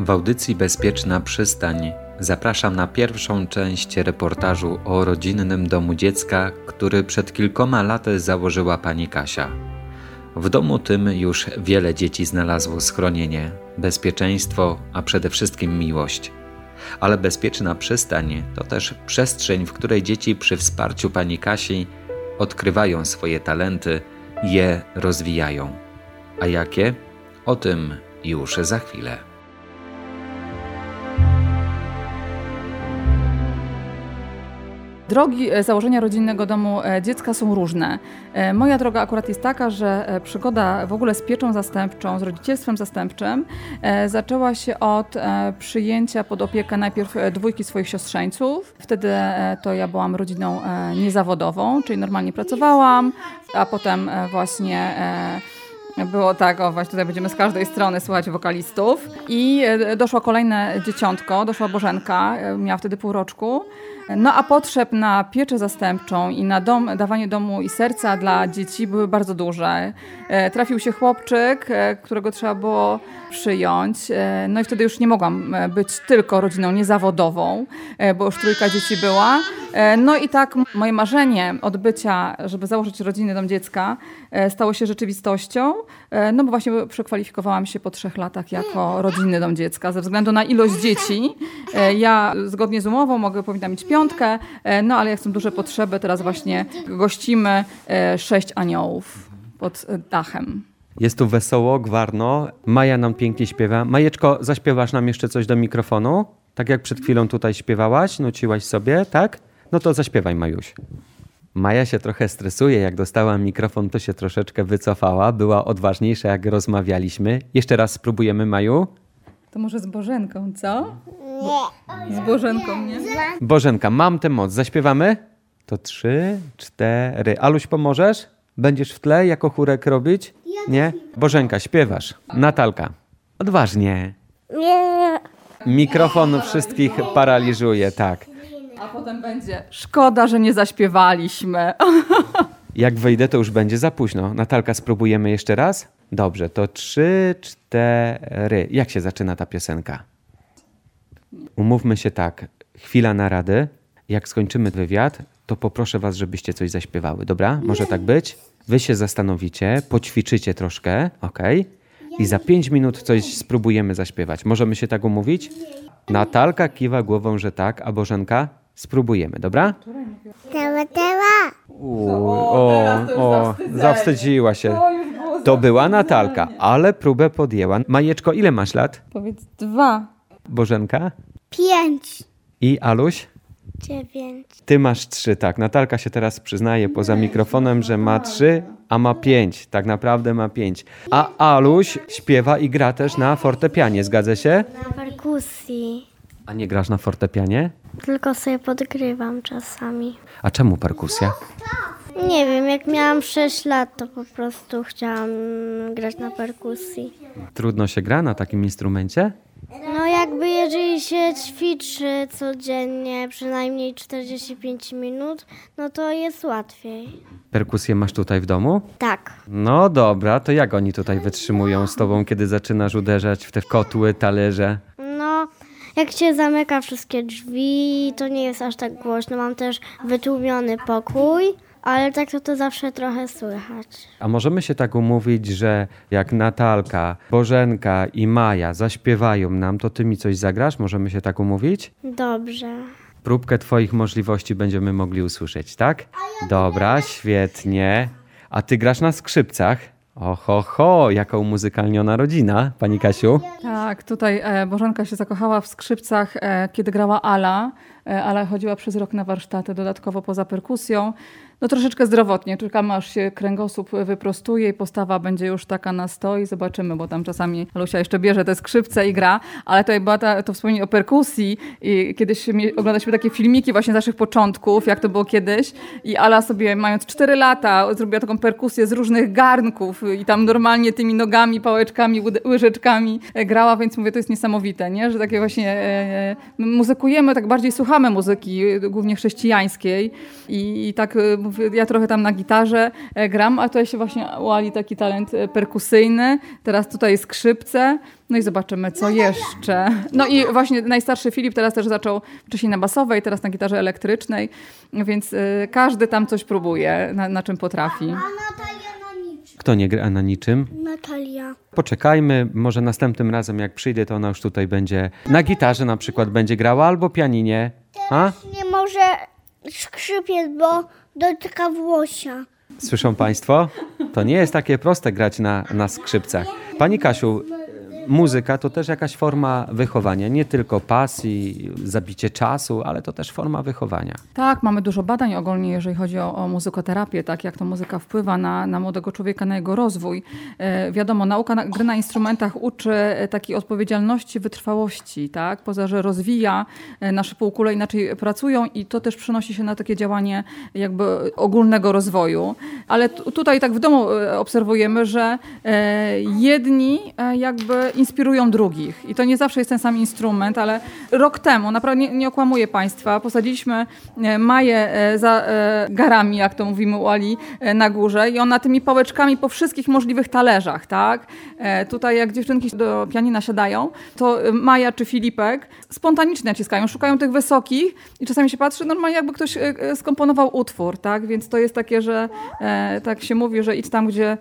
W audycji Bezpieczna Przystań zapraszam na pierwszą część reportażu o rodzinnym domu dziecka, który przed kilkoma laty założyła pani Kasia. W domu tym już wiele dzieci znalazło schronienie, bezpieczeństwo, a przede wszystkim miłość. Ale bezpieczna przystań to też przestrzeń, w której dzieci przy wsparciu pani Kasi odkrywają swoje talenty je rozwijają. A jakie? O tym już za chwilę. Drogi e, założenia rodzinnego domu e, dziecka są różne. E, moja droga akurat jest taka, że przygoda w ogóle z pieczą zastępczą, z rodzicielstwem zastępczym zaczęła się od przyjęcia pod opiekę najpierw dwójki swoich siostrzeńców. Wtedy to ja byłam rodziną niezawodową, czyli normalnie pracowałam, a potem właśnie było tak, o właśnie tutaj będziemy z każdej strony słuchać wokalistów. I doszło kolejne dzieciątko, doszła Bożenka, miała wtedy pół roczku. No a potrzeb na pieczę zastępczą i na dom, dawanie domu i serca dla dzieci były bardzo duże. E, trafił się chłopczyk, e, którego trzeba było przyjąć. E, no i wtedy już nie mogłam być tylko rodziną niezawodową, bo już trójka dzieci była. No i tak moje marzenie odbycia, żeby założyć rodzinny dom dziecka, stało się rzeczywistością. No bo właśnie przekwalifikowałam się po trzech latach jako rodzinny dom dziecka ze względu na ilość dzieci. Ja zgodnie z umową mogę, powinna mieć piątkę, no ale jak są duże potrzeby, teraz właśnie gościmy sześć aniołów pod dachem. Jest tu wesoło, gwarno. Maja nam pięknie śpiewa. Majeczko, zaśpiewasz nam jeszcze coś do mikrofonu? Tak jak przed chwilą tutaj śpiewałaś, nuciłaś sobie, tak? No to zaśpiewaj, Majuś. Maja się trochę stresuje. Jak dostała mikrofon, to się troszeczkę wycofała. Była odważniejsza, jak rozmawialiśmy. Jeszcze raz spróbujemy, Maju. To może z Bożenką, co? Nie. Z Bożenką, nie? Bożenka, mam tę moc. Zaśpiewamy? To trzy, cztery. Aluś, pomożesz? Będziesz w tle jako chórek robić? Nie? Bożenka, śpiewasz. Natalka. Odważnie. Nie. Mikrofon wszystkich paraliżuje, tak. A potem będzie szkoda, że nie zaśpiewaliśmy. Jak wejdę, to już będzie za późno. Natalka, spróbujemy jeszcze raz? Dobrze, to trzy, cztery. Jak się zaczyna ta piosenka? Umówmy się tak. Chwila narady. Jak skończymy wywiad, to poproszę was, żebyście coś zaśpiewały. Dobra? Może tak być? Wy się zastanowicie, poćwiczycie troszkę, ok? I za pięć minut coś spróbujemy zaśpiewać. Możemy się tak umówić? Natalka kiwa głową, że tak, a Bożenka? Spróbujemy, dobra? Teła, teła. o, o, zawstydziła się. To była Natalka, ale próbę podjęła. Majeczko, ile masz lat? Powiedz dwa. Bożenka? Pięć. I Aluś? Dziewięć. Ty masz trzy, tak. Natalka się teraz przyznaje poza mikrofonem, że ma trzy, a ma pięć. Tak naprawdę ma pięć. A Aluś śpiewa i gra też na fortepianie, zgadza się? Na perkusji. A nie grasz na fortepianie? Tylko sobie podgrywam czasami. A czemu perkusja? Nie wiem, jak miałam 6 lat, to po prostu chciałam grać na perkusji. Trudno się gra na takim instrumencie? No jakby jeżeli się ćwiczy codziennie przynajmniej 45 minut, no to jest łatwiej. Perkusję masz tutaj w domu? Tak. No dobra, to jak oni tutaj wytrzymują z tobą, kiedy zaczynasz uderzać w te kotły, talerze? Jak się zamyka wszystkie drzwi, to nie jest aż tak głośno. Mam też wytłumiony pokój. Ale tak to to zawsze trochę słychać. A możemy się tak umówić, że jak Natalka, Bożenka i Maja zaśpiewają nam, to ty mi coś zagrasz? Możemy się tak umówić? Dobrze. Próbkę twoich możliwości będziemy mogli usłyszeć, tak? Dobra, świetnie. A ty grasz na skrzypcach? Oho, ho, jaka umuzykalniona rodzina, pani Kasiu. Tak, tutaj e, Bożenka się zakochała w skrzypcach, e, kiedy grała Ala. E, Ala chodziła przez rok na warsztaty, dodatkowo poza perkusją no troszeczkę zdrowotnie. Czekamy aż się kręgosłup wyprostuje i postawa będzie już taka na stoi. Zobaczymy, bo tam czasami Lusia jeszcze bierze te skrzypce i gra, ale tutaj była ta, to wspomnienie o perkusji i kiedyś oglądaliśmy takie filmiki właśnie z naszych początków, jak to było kiedyś i Ala sobie mając 4 lata zrobiła taką perkusję z różnych garnków i tam normalnie tymi nogami, pałeczkami, łyżeczkami grała, więc mówię, to jest niesamowite, nie? że takie właśnie e, e muzykujemy, tak bardziej słuchamy słuchamy muzyki, głównie chrześcijańskiej. I, i tak mówię, ja trochę tam na gitarze e, gram, a tutaj się właśnie uali taki talent e, perkusyjny, teraz tutaj skrzypce, no i zobaczymy, co jeszcze. No i właśnie najstarszy Filip teraz też zaczął wcześniej na basowej, teraz na gitarze elektrycznej, więc każdy tam coś próbuje, na, na czym potrafi. Kto nie gra na niczym? Natalia. Poczekajmy, może następnym razem jak przyjdę, to ona już tutaj będzie na gitarze na przykład będzie grała albo pianinie. A? Nie może skrzypiec, bo dotyka włosia. Słyszą Państwo? To nie jest takie proste grać na, na skrzypcach. Pani Kasiu, muzyka to też jakaś forma wychowania, nie tylko pasji, zabicie czasu, ale to też forma wychowania. Tak, mamy dużo badań ogólnie, jeżeli chodzi o, o muzykoterapię, tak jak to muzyka wpływa na, na młodego człowieka, na jego rozwój. E, wiadomo, nauka na, gry na instrumentach uczy e, takiej odpowiedzialności, wytrwałości, tak? Poza, że rozwija, e, nasze półkule inaczej pracują i to też przenosi się na takie działanie jakby ogólnego rozwoju. Ale tutaj tak w domu e, obserwujemy, że e, jedni e, jakby inspirują drugich. I to nie zawsze jest ten sam instrument, ale rok temu, naprawdę nie, nie okłamuję Państwa, posadziliśmy e, Maję e, za e, garami, jak to mówimy u Ali, na górze i ona tymi pałeczkami po wszystkich możliwych talerzach, tak? Tutaj jak dziewczynki do pianina siadają, to Maja czy Filipek spontanicznie naciskają, szukają tych wysokich i czasami się patrzy, normalnie jakby ktoś skomponował utwór, tak? Więc to jest takie, że tak się mówi, że idź tam, gdzie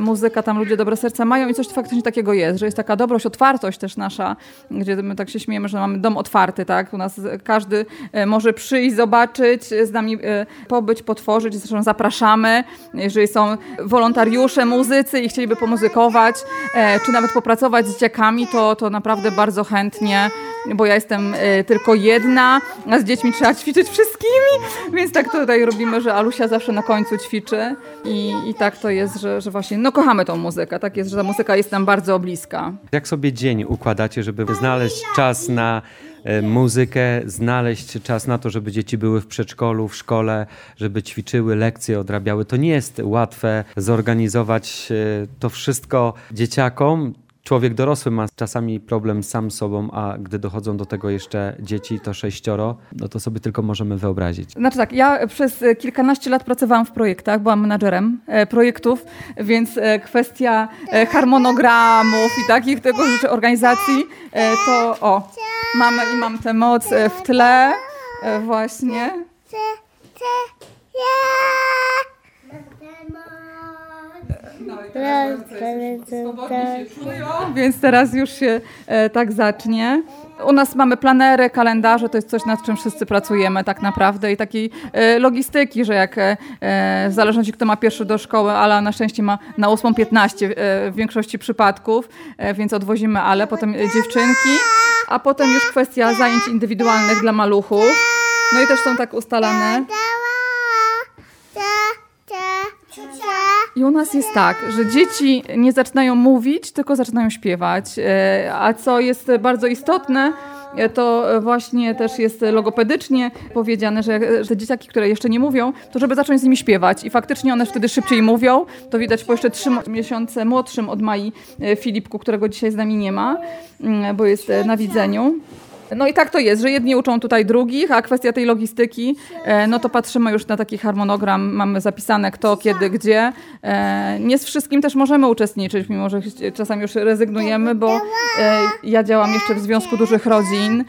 muzyka, tam ludzie dobre serca mają i coś faktycznie takiego jest, że jest taka dobrość, otwartość też nasza, gdzie my tak się śmiejemy, że mamy dom otwarty, tak? U nas każdy e, może przyjść, zobaczyć, z nami e, pobyć, potworzyć, zresztą zapraszamy, jeżeli są wolontariusze, muzycy i chcieliby pomuzykować, e, czy nawet popracować z dzieciakami, to, to naprawdę bardzo chętnie, bo ja jestem e, tylko jedna, a z dziećmi trzeba ćwiczyć wszystkimi, więc tak tutaj robimy, że Alusia zawsze na końcu ćwiczy i, i tak to jest, że, że właśnie, no kochamy tą muzykę, tak jest, że ta muzyka jest nam bardzo bliska. Jak sobie dzień układacie, żeby znaleźć czas na e, muzykę, znaleźć czas na to, żeby dzieci były w przedszkolu, w szkole, żeby ćwiczyły, lekcje odrabiały. To nie jest łatwe zorganizować e, to wszystko dzieciakom. Człowiek dorosły ma czasami problem sam sobą, a gdy dochodzą do tego jeszcze dzieci, to sześcioro, no to sobie tylko możemy wyobrazić. Znaczy tak, ja przez e, kilkanaście lat pracowałam w projektach, byłam menadżerem e, projektów, więc e, kwestia harmonogramów i takich tego rzeczy, organizacji, to o, mamy i mam tę moc w tle e, właśnie. Więc teraz już się e, tak zacznie. U nas mamy planery, kalendarze, to jest coś, nad czym wszyscy pracujemy tak naprawdę i takiej e, logistyki, że jak e, w zależności kto ma pierwszy do szkoły, ale na szczęście ma na 8.15 e, w większości przypadków, e, więc odwozimy ale, potem e, dziewczynki, a potem już kwestia zajęć indywidualnych dla maluchów. No i też są tak ustalane. I u nas jest tak, że dzieci nie zaczynają mówić, tylko zaczynają śpiewać. E, A co jest bardzo istotne, e, to właśnie też jest logopedycznie powiedziane, że te dzieciaki, które jeszcze nie mówią, to żeby zacząć z nimi śpiewać. I faktycznie one wtedy szybciej mówią. To widać po jeszcze trzy miesiące młodszym od Mai e, Filipku, którego dzisiaj z nami nie ma, mm, bo jest na widzeniu. No i tak to jest, że jedni uczą tutaj drugich, a kwestia tej logistyki, e, no to patrzymy już na taki harmonogram, mamy zapisane kto, kiedy, gdzie. E, Nie z wszystkim też możemy uczestniczyć, mimo że czasami już rezygnujemy, bo e, ja działam jeszcze w Związku Dużych Rodzin.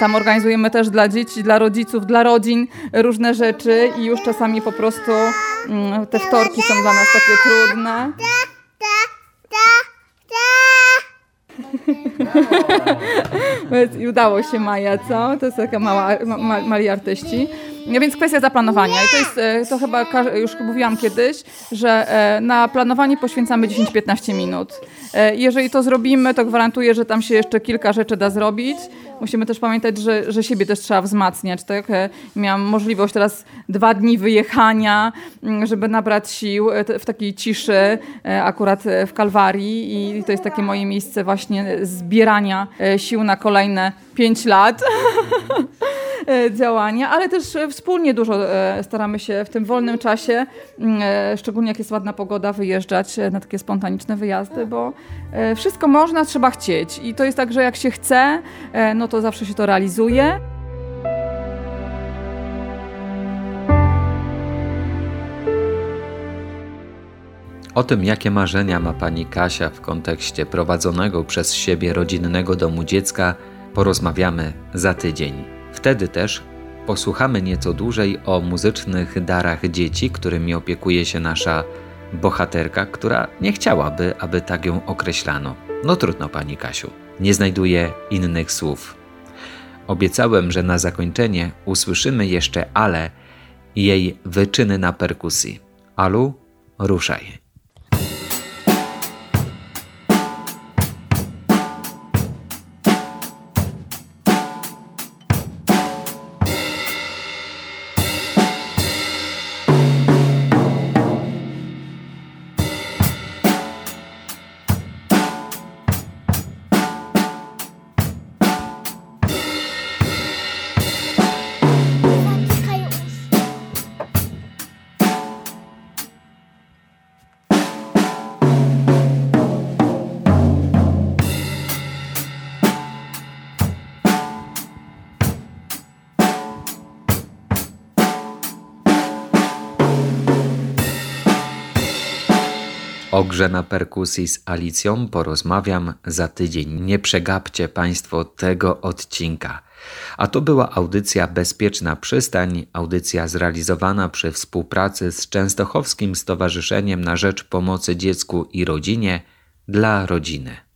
Tam organizujemy też dla dzieci, dla rodziców, dla rodzin różne rzeczy i już czasami po prostu mm, te wtorki są dla nas takie trudne. I udało się Maja, co? To jest taka mała, ma, ma, mali artyści. No więc kwestia zaplanowania. I to jest, e, to chyba już mówiłam kiedyś, że e, na planowanie poświęcamy 10-15 minut. E, Jeżeli to zrobimy, to gwarantuję, że tam się jeszcze kilka rzeczy da zrobić. Musimy też pamiętać, że, że siebie też trzeba wzmacniać. Tak? Miałam możliwość teraz dwa dni wyjechania, mm, żeby nabrać sił w takiej ciszy, akurat w Kalwarii i to jest takie moje miejsce właśnie zbierania sił na kolejne pięć lat. E, działania, ale też e, wspólnie dużo e, staramy się w tym wolnym czasie, mm, szczególnie jak jest ładna pogoda, wyjeżdżać na takie spontaniczne wyjazdy, bo wszystko można, trzeba chcieć. I to jest tak, że jak się chce, no to zawsze się to realizuje. O tym, jakie marzenia ma pani Kasia w kontekście prowadzonego przez siebie rodzinnego domu dziecka, porozmawiamy za tydzień. Wtedy też posłuchamy nieco dłużej o muzycznych darach dzieci, którymi opiekuje się nasza bohaterka, która nie chciałaby, aby tak ją określano. No trudno, pani Kasiu, nie znajduję innych słów. Obiecałem, że na zakończenie usłyszymy jeszcze Ale i jej wyczyny na perkusji. Alu, ruszaj. O grze na perkusji z Alicją porozmawiam za tydzień. Nie przegapcie Państwo tego odcinka. A to była audycja Bezpieczna Przystań, audycja zrealizowana przy współpracy z Częstochowskim Stowarzyszeniem na Rzecz Pomocy Dziecku i Rodzinie dla rodziny.